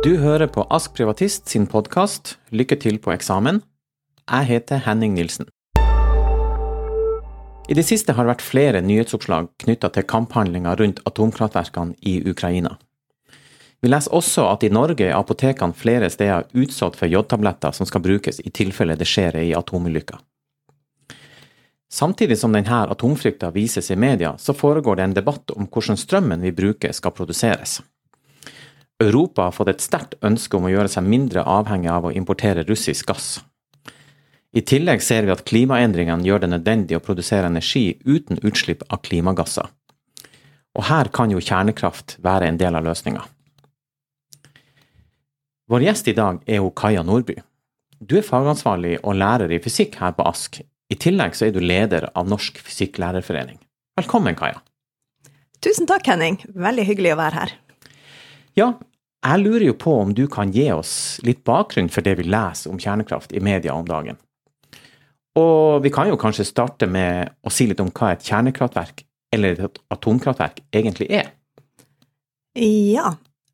Du hører på Ask Privatist sin podkast Lykke til på eksamen. Jeg heter Henning Nilsen. I det siste har det vært flere nyhetsoppslag knytta til kamphandlinger rundt atomkraftverkene i Ukraina. Vi leser også at i Norge er apotekene flere steder utsatt for jodtabletter som skal brukes i tilfelle det skjer ei atomulykke. Samtidig som denne atomfrykta vises i media, så foregår det en debatt om hvordan strømmen vi bruker skal produseres. Europa har fått et sterkt ønske om å gjøre seg mindre avhengig av å importere russisk gass. I tillegg ser vi at klimaendringene gjør det nødvendig å produsere energi uten utslipp av klimagasser. Og her kan jo kjernekraft være en del av løsninga. Vår gjest i dag er hun Kaja Nordby. Du er fagansvarlig og lærer i fysikk her på ASK. I tillegg så er du leder av Norsk Fysikklærerforening. Velkommen, Kaja. Tusen takk, Henning. Veldig hyggelig å være her. Ja, jeg lurer jo på om du kan gi oss litt bakgrunn for det vi leser om kjernekraft i media om dagen. Og vi kan jo kanskje starte med å si litt om hva et kjernekraftverk eller et atomkraftverk egentlig er. Ja.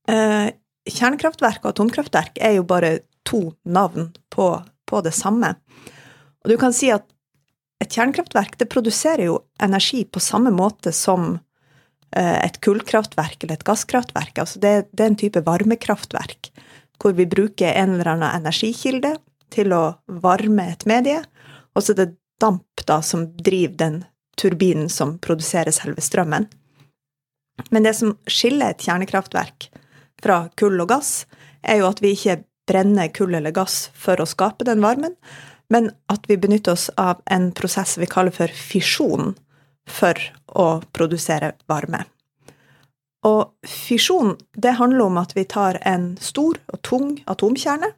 Eh, kjernekraftverk og atomkraftverk er jo bare to navn på, på, det samme. Og du kan si at et kjernekraftverk det produserer jo energi på samme måte som et kullkraftverk eller et gasskraftverk. Altså det, det, er en type varmekraftverk hvor vi bruker en eller annen energikilde til å varme et medie, og så er det damp da som driver den turbinen som produserer selve strømmen. Men det som skiller et kjernekraftverk fra kull og gass, er jo at vi ikke brenner kull eller gass for å skape den varmen, men at vi benytter oss av en prosess vi kaller for fisjon for å produsere varme. Og fisjon, det handler om at vi tar en stor og tung atomkjerne,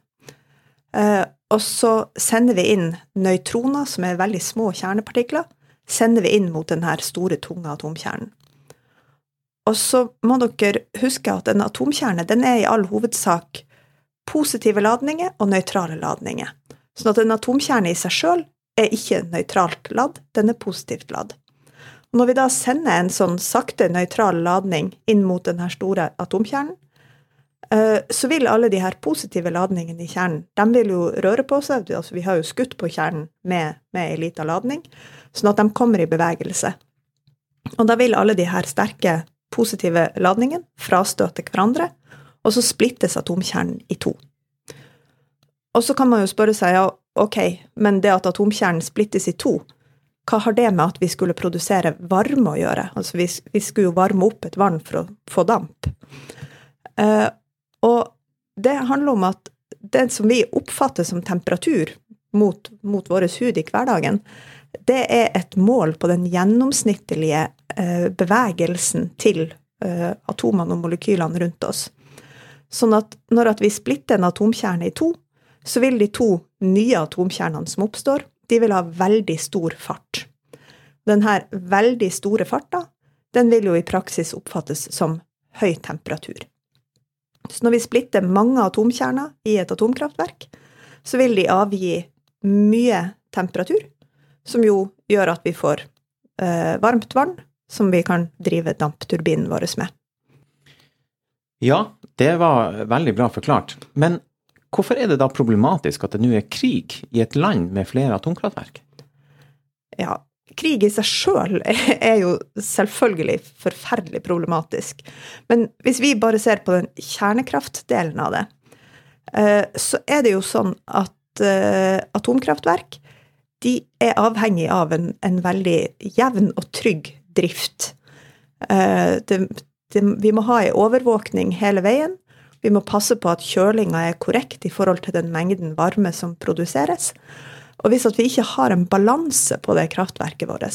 eh, og så sender vi inn nøytroner, som er veldig små kjernepartikler, sender vi inn mot denne store, tunge atomkjernen. Og så må dere huske at en atomkjerne den er i all hovedsak positive ladninger og nøytrale ladninger. Sånn at en atomkjerne i seg sjøl er ikke nøytralt ladd, den er positivt ladd. Når vi da sender en sånn sakte nøytral ladning inn mot denne store atomkjernen, eh, så vil alle de her positive ladningene i kjernen de vil jo røre på seg. Altså, vi har jo skutt på kjernen med, med ei lita ladning, sånn at de kommer i bevegelse. Og da vil alle de her sterke positive ladningene frastøte hverandre, og så splittes atomkjernen i to. Og så kan man jo spørre seg, ja, ok, men det at atomkjernen splittes i to, hva har det med at vi skulle produsere varme å gjøre? Altså, vi, vi skulle jo varme opp et vann for å få damp. Uh, og det handler om at det som vi oppfatter som temperatur mot, mot vår hud i hverdagen, det er et mål på den gjennomsnittlige uh, bevegelsen til uh, atomene og molekylene rundt oss. Sånn at når at vi splitter en atomkjerne i to, så vil de to nye atomkjernene som oppstår, de vil ha veldig stor fart. Denne veldig store farta, den vil jo i praksis oppfattes som høy temperatur. Så når vi splitter mange atomkjerner i et atomkraftverk, så vil de avgi mye temperatur, som jo gjør at vi får eh, varmt vann, som vi kan drive dampturbinen vår med. Ja, det var veldig bra forklart. Men hvorfor er det da problematisk at det nå er krig i et land med flere atomkraftverk? Ja, krig i seg sjøl er jo selvfølgelig forferdelig problematisk. Men hvis vi bare ser på den kjernekraftdelen av det, eh, så er det jo sånn at eh, atomkraftverk de er avhengig av en, en veldig jevn og trygg drift. Eh, det, det, vi må ha ei overvåkning hele veien. Vi må passe på at kjølinga er korrekt i forhold til den mengden varme som produseres. Og hvis vi ikke har en balanse på det kraftverket vårt,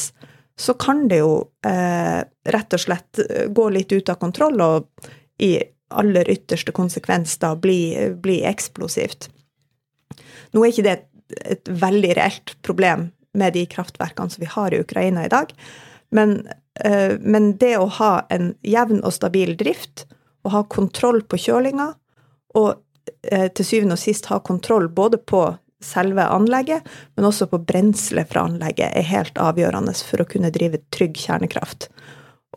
så kan det jo eh, rett og slett eh, gå litt ut av kontroll og i aller ytterste konsekvens da bli, bli eksplosivt. Nå er ikke det et, et veldig reelt problem med de kraftverkene som vi har i Ukraina i dag, men, eh, men, det å ha en jevn og stabil drift, og ha kontroll på kjølinga, og eh, til syvende og sist ha kontroll både på selve anlegget, men også på brenselet fra anlegget, er helt avgjørende for å kunne drive trygg kjernekraft.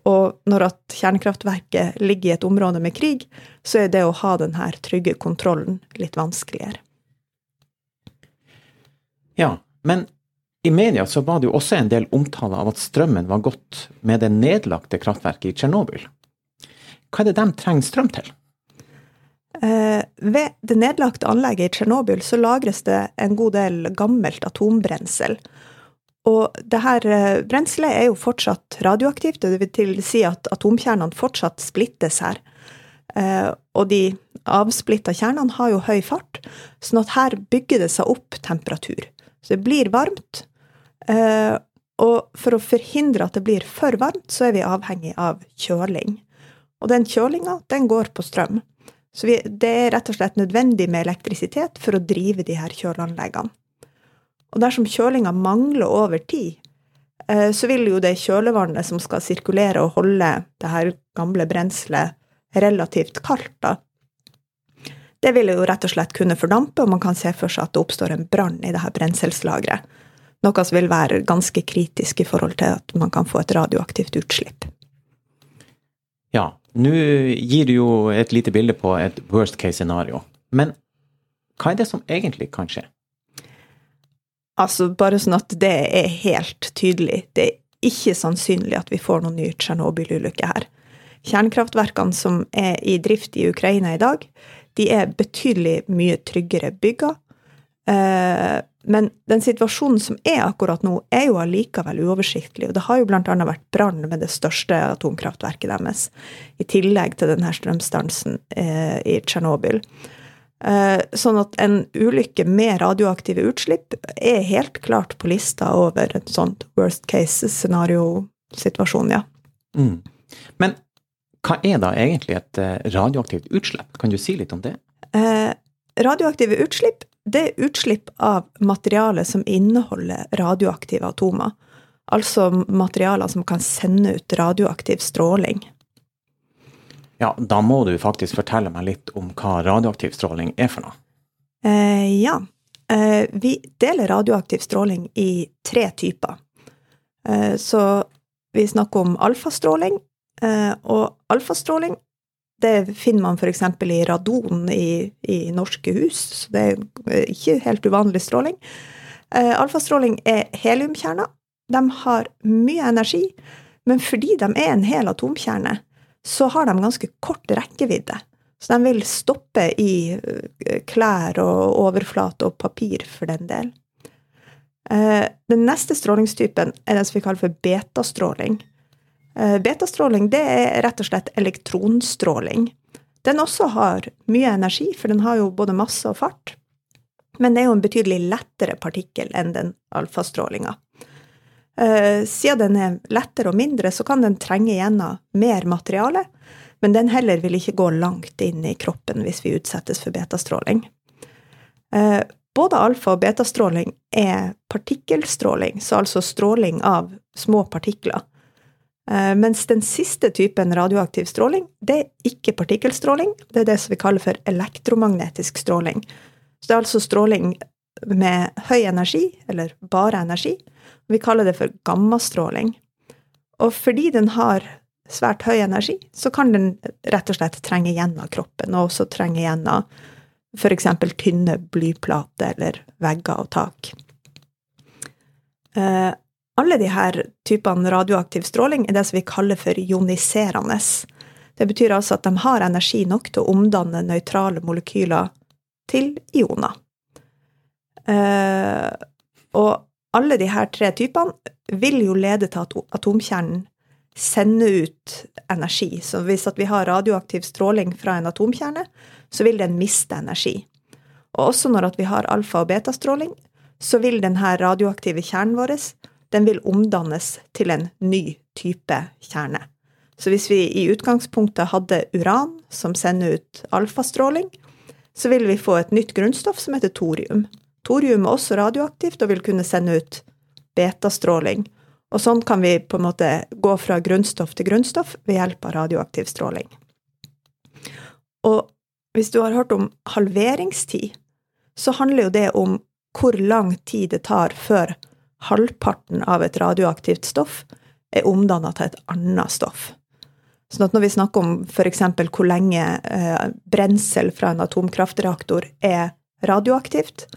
Og når at kjernekraftverket ligger i et område med krig, så er det å ha denne trygge kontrollen litt vanskeligere. Ja, men i media så var det jo også en del omtale av at strømmen var gått med det nedlagte kraftverket i Tsjernobyl. Hva er det de trenger strøm til? Eh, ved det nedlagte anlegget i Tsjernobyl så lagres det en god del gammelt atombrensel. Og det her eh, brenselet er jo fortsatt radioaktivt, det vil si at atomkjernene fortsatt splittes her. Eh, og de avsplitta kjernene har jo høy fart, sånn at her bygger det seg opp temperatur. Så det blir varmt. Og for å forhindre at det blir for varmt, så er vi avhengig av kjøling. Og den kjølinga, den går på strøm. Så vi, det er rett og slett nødvendig med elektrisitet for å drive de her kjøleanleggene. Og dersom kjølinga mangler over tid, eh, så vil jo det kjølevannet som skal sirkulere og holde det her gamle brenselet relativt kaldt, da, det vil jo rett og slett kunne fordampe, og man kan se for seg at det oppstår en brann i det her brenselslageret. Noe som vil være ganske kritisk i forhold til at man kan få et radioaktivt utslipp. Ja, nå gir du jo et lite bilde på et worst case scenario. Men hva er det som egentlig kan skje? Altså, bare sånn at det er helt tydelig. Det er ikke sannsynlig at vi får noen ny Tsjernobyl-ulykke her. Kjernekraftverkene som er i drift i Ukraina i dag, de er betydelig mye tryggere bygga. Eh, men den situasjonen som er akkurat nå, er jo allikevel uoversiktlig. Og det har jo bl.a. vært brann med det største atomkraftverket deres, i tillegg til denne strømstansen eh, i Tsjernobyl. Eh, sånn at en ulykke med radioaktive utslipp er helt klart på lista over et sånt worst case-scenario-situasjon, ja. Mm. Men hva er da egentlig et radioaktivt utslipp? Kan du si litt om det? Eh, radioaktive utslipp det er utslipp av materiale som inneholder radioaktive atomer. Altså materialer som kan sende ut radioaktiv stråling. Ja, da må du faktisk fortelle meg litt om hva radioaktiv stråling er for noe. Eh, ja. Eh, vi deler radioaktiv stråling i tre typer. Eh, så vi snakker om alfastråling, Eh, og alfastråling det finner man f.eks. i radon i, i, norske hus, så det er ikke helt uvanlig stråling. Eh, alfastråling er heliumkjerner. De har mye energi, men fordi de er en hel atomkjerne, så har de ganske kort rekkevidde. Så de vil stoppe i eh, klær og overflate og papir, for den del. Den neste strålingstypen er den som vi kaller for betastråling. Eh, betastråling det er rett og slett elektronstråling. Den også har mye energi, for den har jo både masse og fart. Men det er jo en betydelig lettere partikkel enn den alfastrålinga. Eh, siden den er lettere og mindre, så kan den trenge igjennom mer materiale, men den heller vil ikke gå langt inn i kroppen hvis vi utsettes for betastråling. Eh, både alfa- og betastråling er partikkelstråling, så altså stråling av små partikler. Eh, mens den siste typen radioaktiv stråling, det er ikke partikkelstråling, det er det som vi kaller for elektromagnetisk stråling. Så det er altså stråling med høy energi, eller bare energi. Vi kaller det for gammastråling. Og fordi den har svært høy energi, så kan den rett og slett trenge gjennom kroppen, og også trenge gjennom f.eks. tynne blyplater eller vegger og tak. Alle disse typene radioaktiv stråling er det som vi kaller for ioniserende. Det betyr altså at de har energi nok til å omdanne nøytrale molekyler til ioner. Eh, og alle disse tre typene vil jo lede til at atomkjernen sender ut energi. Så hvis vi har radioaktiv stråling fra en atomkjerne, så vil den miste energi. Og også når vi har alfa- og betastråling, så vil denne radioaktive kjernen vår den vil omdannes til en ny type kjerne. Så hvis vi i utgangspunktet hadde uran som sender ut alfastråling, så vil vi få et nytt grunnstoff som heter thorium. Thorium er også radioaktivt og vil kunne sende ut betastråling. Og sånn kan vi på en måte gå fra grunnstoff til grunnstoff ved hjelp av radioaktiv stråling. Og hvis du har hørt om halveringstid, så handler jo det om hvor lang tid det tar før halvparten av et radioaktivt stoff er omdanna til et annet stoff. Sånn at når vi snakker om f.eks. hvor lenge eh, brensel fra en atomkraftreaktor er radioaktivt,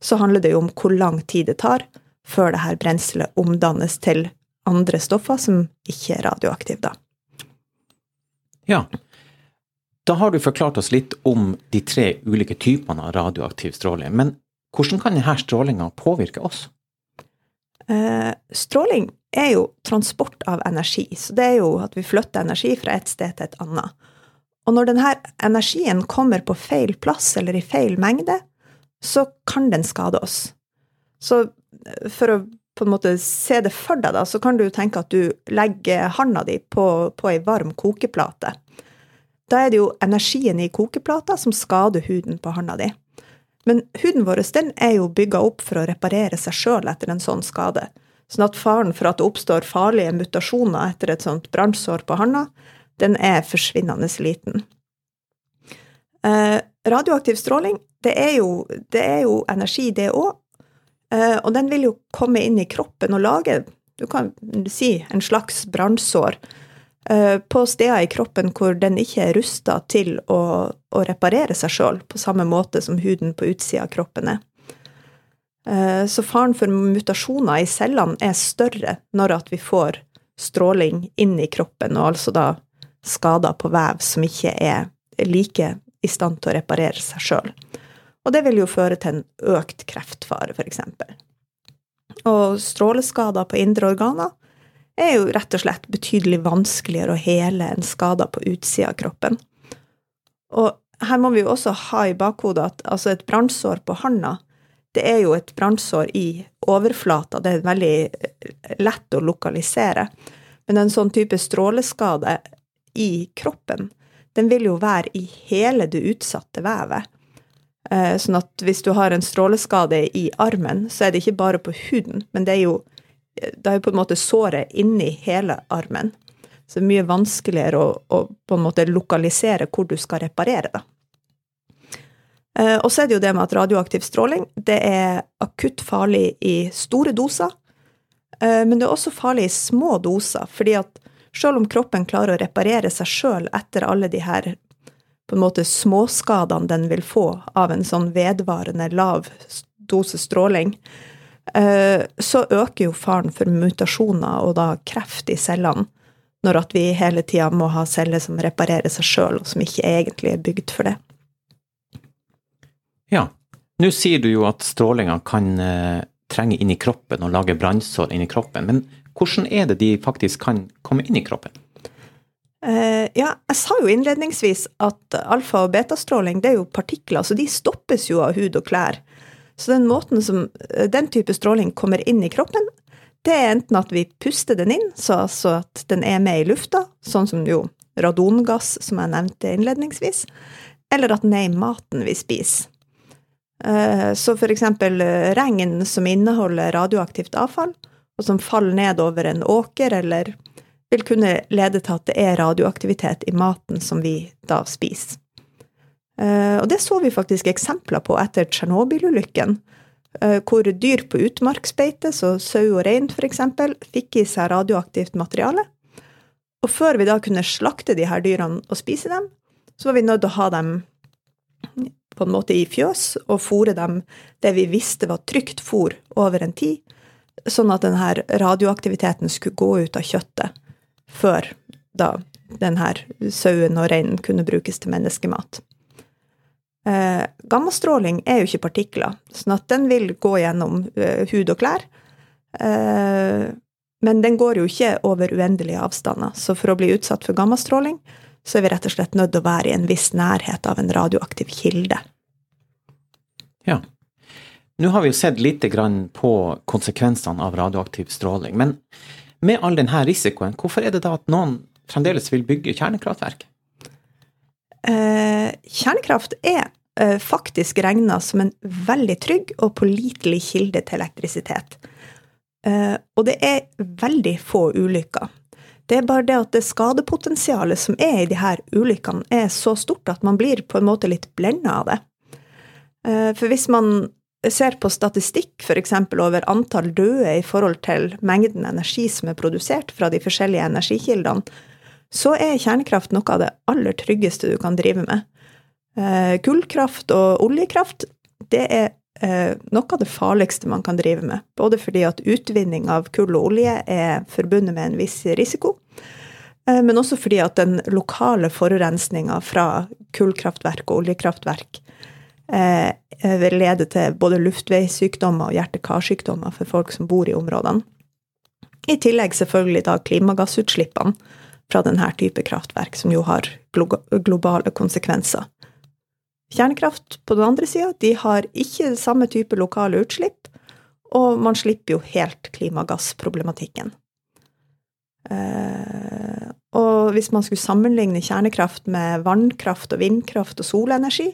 så handler det jo om hvor lang tid det tar før det her brenselet omdannes til andre stoffer som ikke er radioaktive, da. Ja. Da har du forklart oss litt om de tre ulike typene av radioaktiv stråling. Men hvordan kan denne strålinga påvirke oss? Eh, stråling er jo transport av energi, så det er jo at vi flytter energi fra et sted til et annet. Og når denne energien kommer på feil plass eller i feil mengde, så kan den skade oss. Så eh, for å på en måte se det for deg, da, så kan du tenke at du legger handa di på, på ei varm kokeplate. Da er det jo energien i kokeplata som skader huden på handa di. Men huden vår den er jo bygga opp for å reparere seg sjøl etter en sånn skade. Sånn at faren for at det oppstår farlige mutasjoner etter et sånt brannsår på handa, den er forsvinnende liten. Eh, radioaktiv stråling, det er jo, det er jo energi, det òg. Eh, og den vil jo komme inn i kroppen og lage, du kan si, en slags brannsår på steder i kroppen hvor den ikke er rusta til å, å, reparere seg sjøl, på samme måte som huden på utsida av kroppen er. Eh, så faren for mutasjoner i cellene er større når at vi får stråling inn i kroppen, og altså da skader på vev som ikke er like i stand til å reparere seg sjøl. Og det vil jo føre til en økt kreftfare, f.eks. Og stråleskader på indre organer er jo rett og slett betydelig vanskeligere å hele enn skader på utsida av kroppen. Og her må vi jo også ha i bakhodet at altså et brannsår på handa det er jo et brannsår i overflata, det er veldig eh, lett å lokalisere. Men en sånn type stråleskade i kroppen, den vil jo være i hele det utsatte vevet. Eh, sånn at hvis du har en stråleskade i armen, så er det ikke bare på huden, men det er jo, det er på en måte såret inni hele armen. Så det er mye vanskeligere å, å på en måte lokalisere hvor du skal reparere, da. Eh, og så er det jo det med at radioaktiv stråling det er akutt farlig i store doser. Eh, men det er også farlig i små doser, fordi at selv om kroppen klarer å reparere seg sjøl etter alle de her på en måte småskadene den vil få av en sånn vedvarende lav dose stråling, så øker jo faren for mutasjoner og da kreft i cellene, når at vi hele tida må ha celler som reparerer seg sjøl, og som ikke egentlig er bygd for det. Ja. Nå sier du jo at strålinga kan eh, trenge inn i kroppen og lage brannsår i kroppen. Men hvordan er det de faktisk kan komme inn i kroppen? Uh, ja, jeg sa jo innledningsvis at alfa- og betastråling det er jo partikler, så de stoppes jo av hud og klær. Så den måten som eh, den type stråling kommer inn i kroppen, det er enten at vi puster den inn, så altså at den er med i lufta, sånn som jo radongass, som jeg nevnte innledningsvis, eller at den er i maten vi spiser. Eh, så for eksempel eh, regn som inneholder radioaktivt avfall, og som faller ned over en åker, eller vil kunne lede til at det er radioaktivitet i maten som vi da spiser. Eh, og det så vi faktisk eksempler på etter Tsjernobyl-ulykken, hvor dyr på utmarksbeite, så sau og rein f.eks., fikk i seg radioaktivt materiale. Og før vi da kunne slakte de her dyrene og spise dem, så var vi nødt til å ha dem på en måte i fjøs og fòre dem det vi visste var trygt fôr over en tid, sånn at denne radioaktiviteten skulle gå ut av kjøttet før da denne sauen og reinen kunne brukes til menneskemat. Eh, gammastråling er jo ikke partikler, sånn at den vil gå gjennom eh, hud og klær. Eh, men den går jo ikke over uendelige avstander, så for å bli utsatt for gammastråling, så er vi rett og slett nødt til å være i en viss nærhet av en radioaktiv kilde. Ja. Nå har vi jo sett lite grann på konsekvensene av radioaktiv stråling. Men med all denne risikoen, hvorfor er det da at noen fremdeles vil bygge kjernekraftverk? Eh, kjernekraft er eh, faktisk regna som en veldig trygg og pålitelig kilde til elektrisitet. Eh, og det er veldig få ulykker. Det er bare det at det skadepotensialet som er i de her ulykkene, er så stort at man blir på en måte litt blenda av det. For hvis man ser på statistikk f.eks. over antall døde i forhold til mengden energi som er produsert fra de forskjellige energikildene, så er kjernekraft noe av det aller tryggeste du kan drive med. Eh, kullkraft og oljekraft, det er eh, noe av det farligste man kan drive med. Både fordi at utvinning av kull og olje er forbundet med en viss risiko, eh, men også fordi at den lokale forurensninga fra kullkraftverk og oljekraftverk vil lede til både luftveissykdommer og hjerte-karsykdommer for folk som bor i områdene. I tillegg selvfølgelig da klimagassutslippene fra denne type kraftverk, som jo har globale konsekvenser. Kjernekraft på den andre sida, de har ikke samme type lokale utslipp, og man slipper jo helt klimagassproblematikken. Eh, og hvis man skulle sammenligne kjernekraft med vannkraft og vindkraft og solenergi,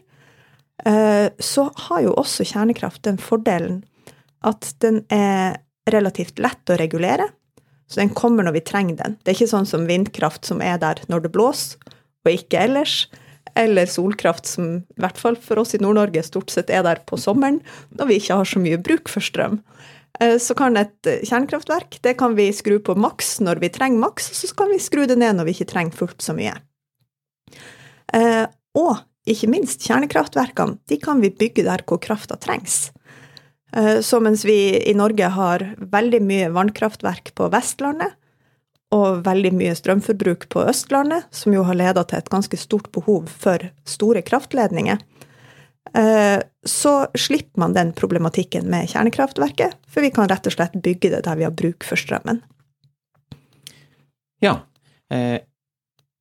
Eh, så har jo også kjernekraft den fordelen at den er relativt lett å regulere. Så den kommer når vi trenger den. Det er ikke sånn som vindkraft som er der når det blåser, og ikke ellers. Eller solkraft som, i hvert fall for oss i Nord-Norge, stort sett er der på sommeren, når vi ikke har så mye bruk for strøm. Eh, så kan et kjernekraftverk det kan vi skru på maks når vi trenger maks, og så kan vi skru det ned når vi ikke trenger fullt så mye. Eh, og ikke minst kjernekraftverkene, de kan vi bygge der hvor krafta trengs. Eh, så mens vi i Norge har veldig mye vannkraftverk på Vestlandet, og veldig mye strømforbruk på Østlandet, som jo har leda til et ganske stort behov for store kraftledninger, eh, så slipper man den problematikken med kjernekraftverket, for vi kan rett og slett bygge det der vi har bruk for strømmen. Ja. Eh,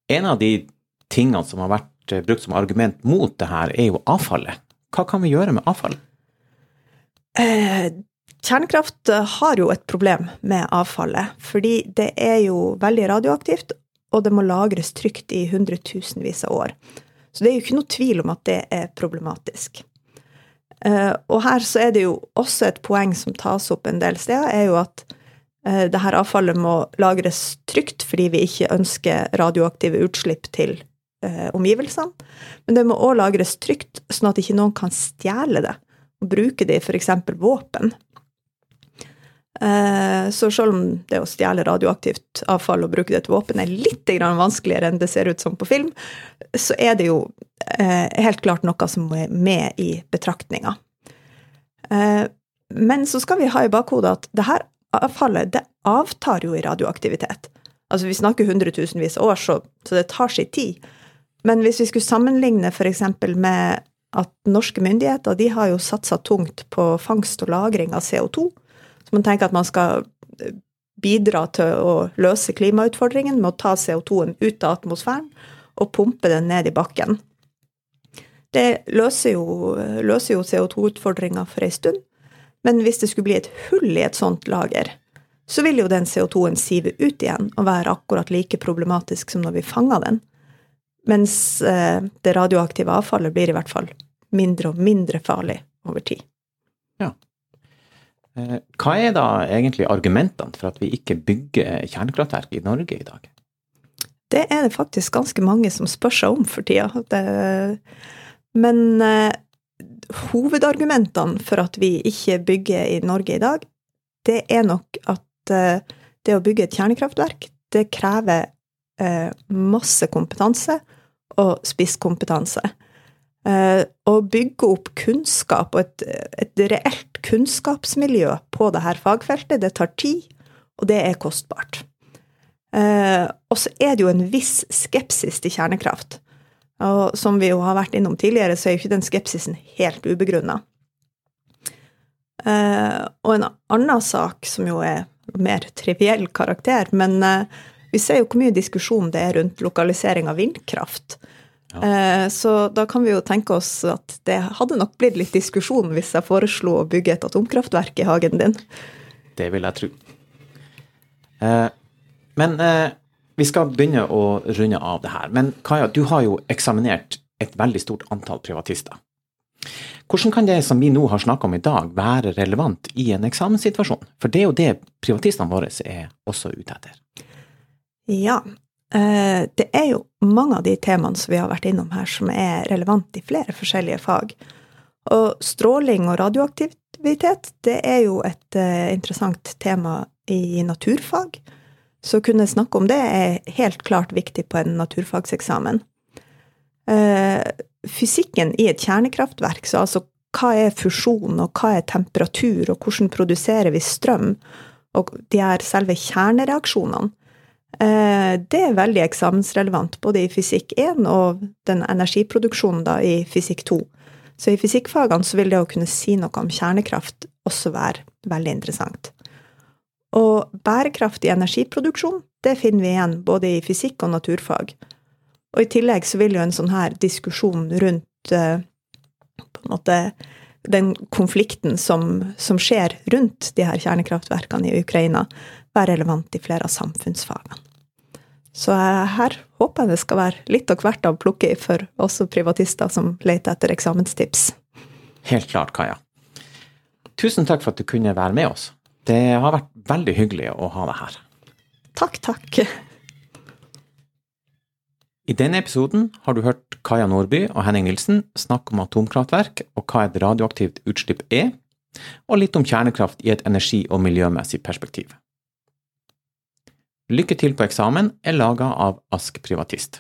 en av de tingene som har vært brukt som argument mot det her, er jo avfallet. Hva kan vi gjøre med avfall? Eh, kjernekraft har jo et problem med avfallet, fordi det er jo veldig radioaktivt, og det må lagres trygt i hundretusenvis av år. Så det er jo ikke noe tvil om at det er problematisk. Eh, og her så er det jo også et poeng som tas opp en del steder, er jo at eh, det her avfallet må lagres trygt fordi vi ikke ønsker radioaktive utslipp til eh, omgivelsene. Men det må òg lagres trygt, sånn at ikke noen kan stjele det bruke det i f.eks. våpen. Eh, så selv om det å stjele radioaktivt avfall og bruke det til våpen er litt vanskeligere enn det ser ut som på film, så er det jo eh, helt klart noe som er med i betraktninga. Eh, men så skal vi ha i bakhodet at det her avfallet det avtar jo i radioaktivitet. Altså vi snakker hundretusenvis av år, så, så det tar sin tid. Men hvis vi skulle sammenligne f.eks. med at norske myndigheter de har jo satsa tungt på fangst og lagring av CO2, så man tenker at man skal eh, bidra til å løse klimautfordringen med å ta CO2-en ut av atmosfæren og pumpe den ned i bakken. Det løser jo, jo CO2-utfordringa for ei stund, men hvis det skulle bli et hull i et sånt lager, så vil jo den CO2-en sive ut igjen og være akkurat like problematisk som når vi fanga den. Mens eh, det radioaktive avfallet blir i hvert fall mindre og mindre farlig over tid. Ja. Eh, hva er da egentlig argumentene for at vi ikke bygger kjernekraftverk i Norge i dag? Det er det faktisk ganske mange som spør seg om for tida. Det, men eh, hovedargumentene for at vi ikke bygger i Norge i dag, det er nok at eh, det å bygge et kjernekraftverk, det krever eh, masse kompetanse og spisskompetanse. Eh, å bygge opp kunnskap og et, et, reelt kunnskapsmiljø på dette fagfeltet, det tar tid, og det er kostbart. Eh, og så er det jo en viss skepsis til kjernekraft. Og som vi jo har vært innom tidligere, så er jo ikke den skepsisen helt ubegrunna. Eh, og en annen sak som jo er mer triviell karakter, men vi ser jo hvor mye diskusjon det er rundt lokalisering av vindkraft. Ja. Eh, så da kan vi jo tenke oss at det hadde nok blitt litt diskusjon hvis jeg foreslo å bygge et atomkraftverk i hagen din. Det vil jeg tro. Eh, men eh, vi skal begynne å runde av det her. Men Kaja, du har jo eksaminert et veldig stort antall privatister. Hvordan kan det som vi nå har snakka om i dag, være relevant i en eksamenssituasjon? For det er jo det privatistene våre er også ute etter. Ja. Eh, det er jo mange av de temaene som vi har vært innom her, som er relevant i flere forskjellige fag. Og stråling og radioaktivitet, det er jo et uh, interessant tema i naturfag. Så å kunne snakke om det er helt klart viktig på en naturfagseksamen. Uh, fysikken i et kjernekraftverk, så altså hva er fusjon, og hva er temperatur, og hvordan produserer vi strøm, og de her selve kjernereaksjonene, det er veldig eksamensrelevant både i fysikk 1 og den energiproduksjonen da i fysikk 2. Så i fysikkfagene så vil det å kunne si noe om kjernekraft også være veldig interessant. Og bærekraftig energiproduksjon, det finner vi igjen både i fysikk og naturfag. Og i tillegg så vil jo en sånn her diskusjon rundt uh, på en måte den konflikten som, som, skjer rundt de her kjernekraftverkene i Ukraina, være relevant i flere av samfunnsfagene. Så her håper jeg det skal være litt av hvert å plukke i for også privatister som leter etter eksamenstips. Helt klart, Kaja. Tusen takk for at du kunne være med oss. Det har vært veldig hyggelig å ha deg her. Takk, takk. I denne episoden har du hørt Kaja Nordby og Henning Nilsen snakke om atomkraftverk og hva et radioaktivt utslipp er, og litt om kjernekraft i et energi- og miljømessig perspektiv. Lykke til på eksamen er laga av Ask Privatist.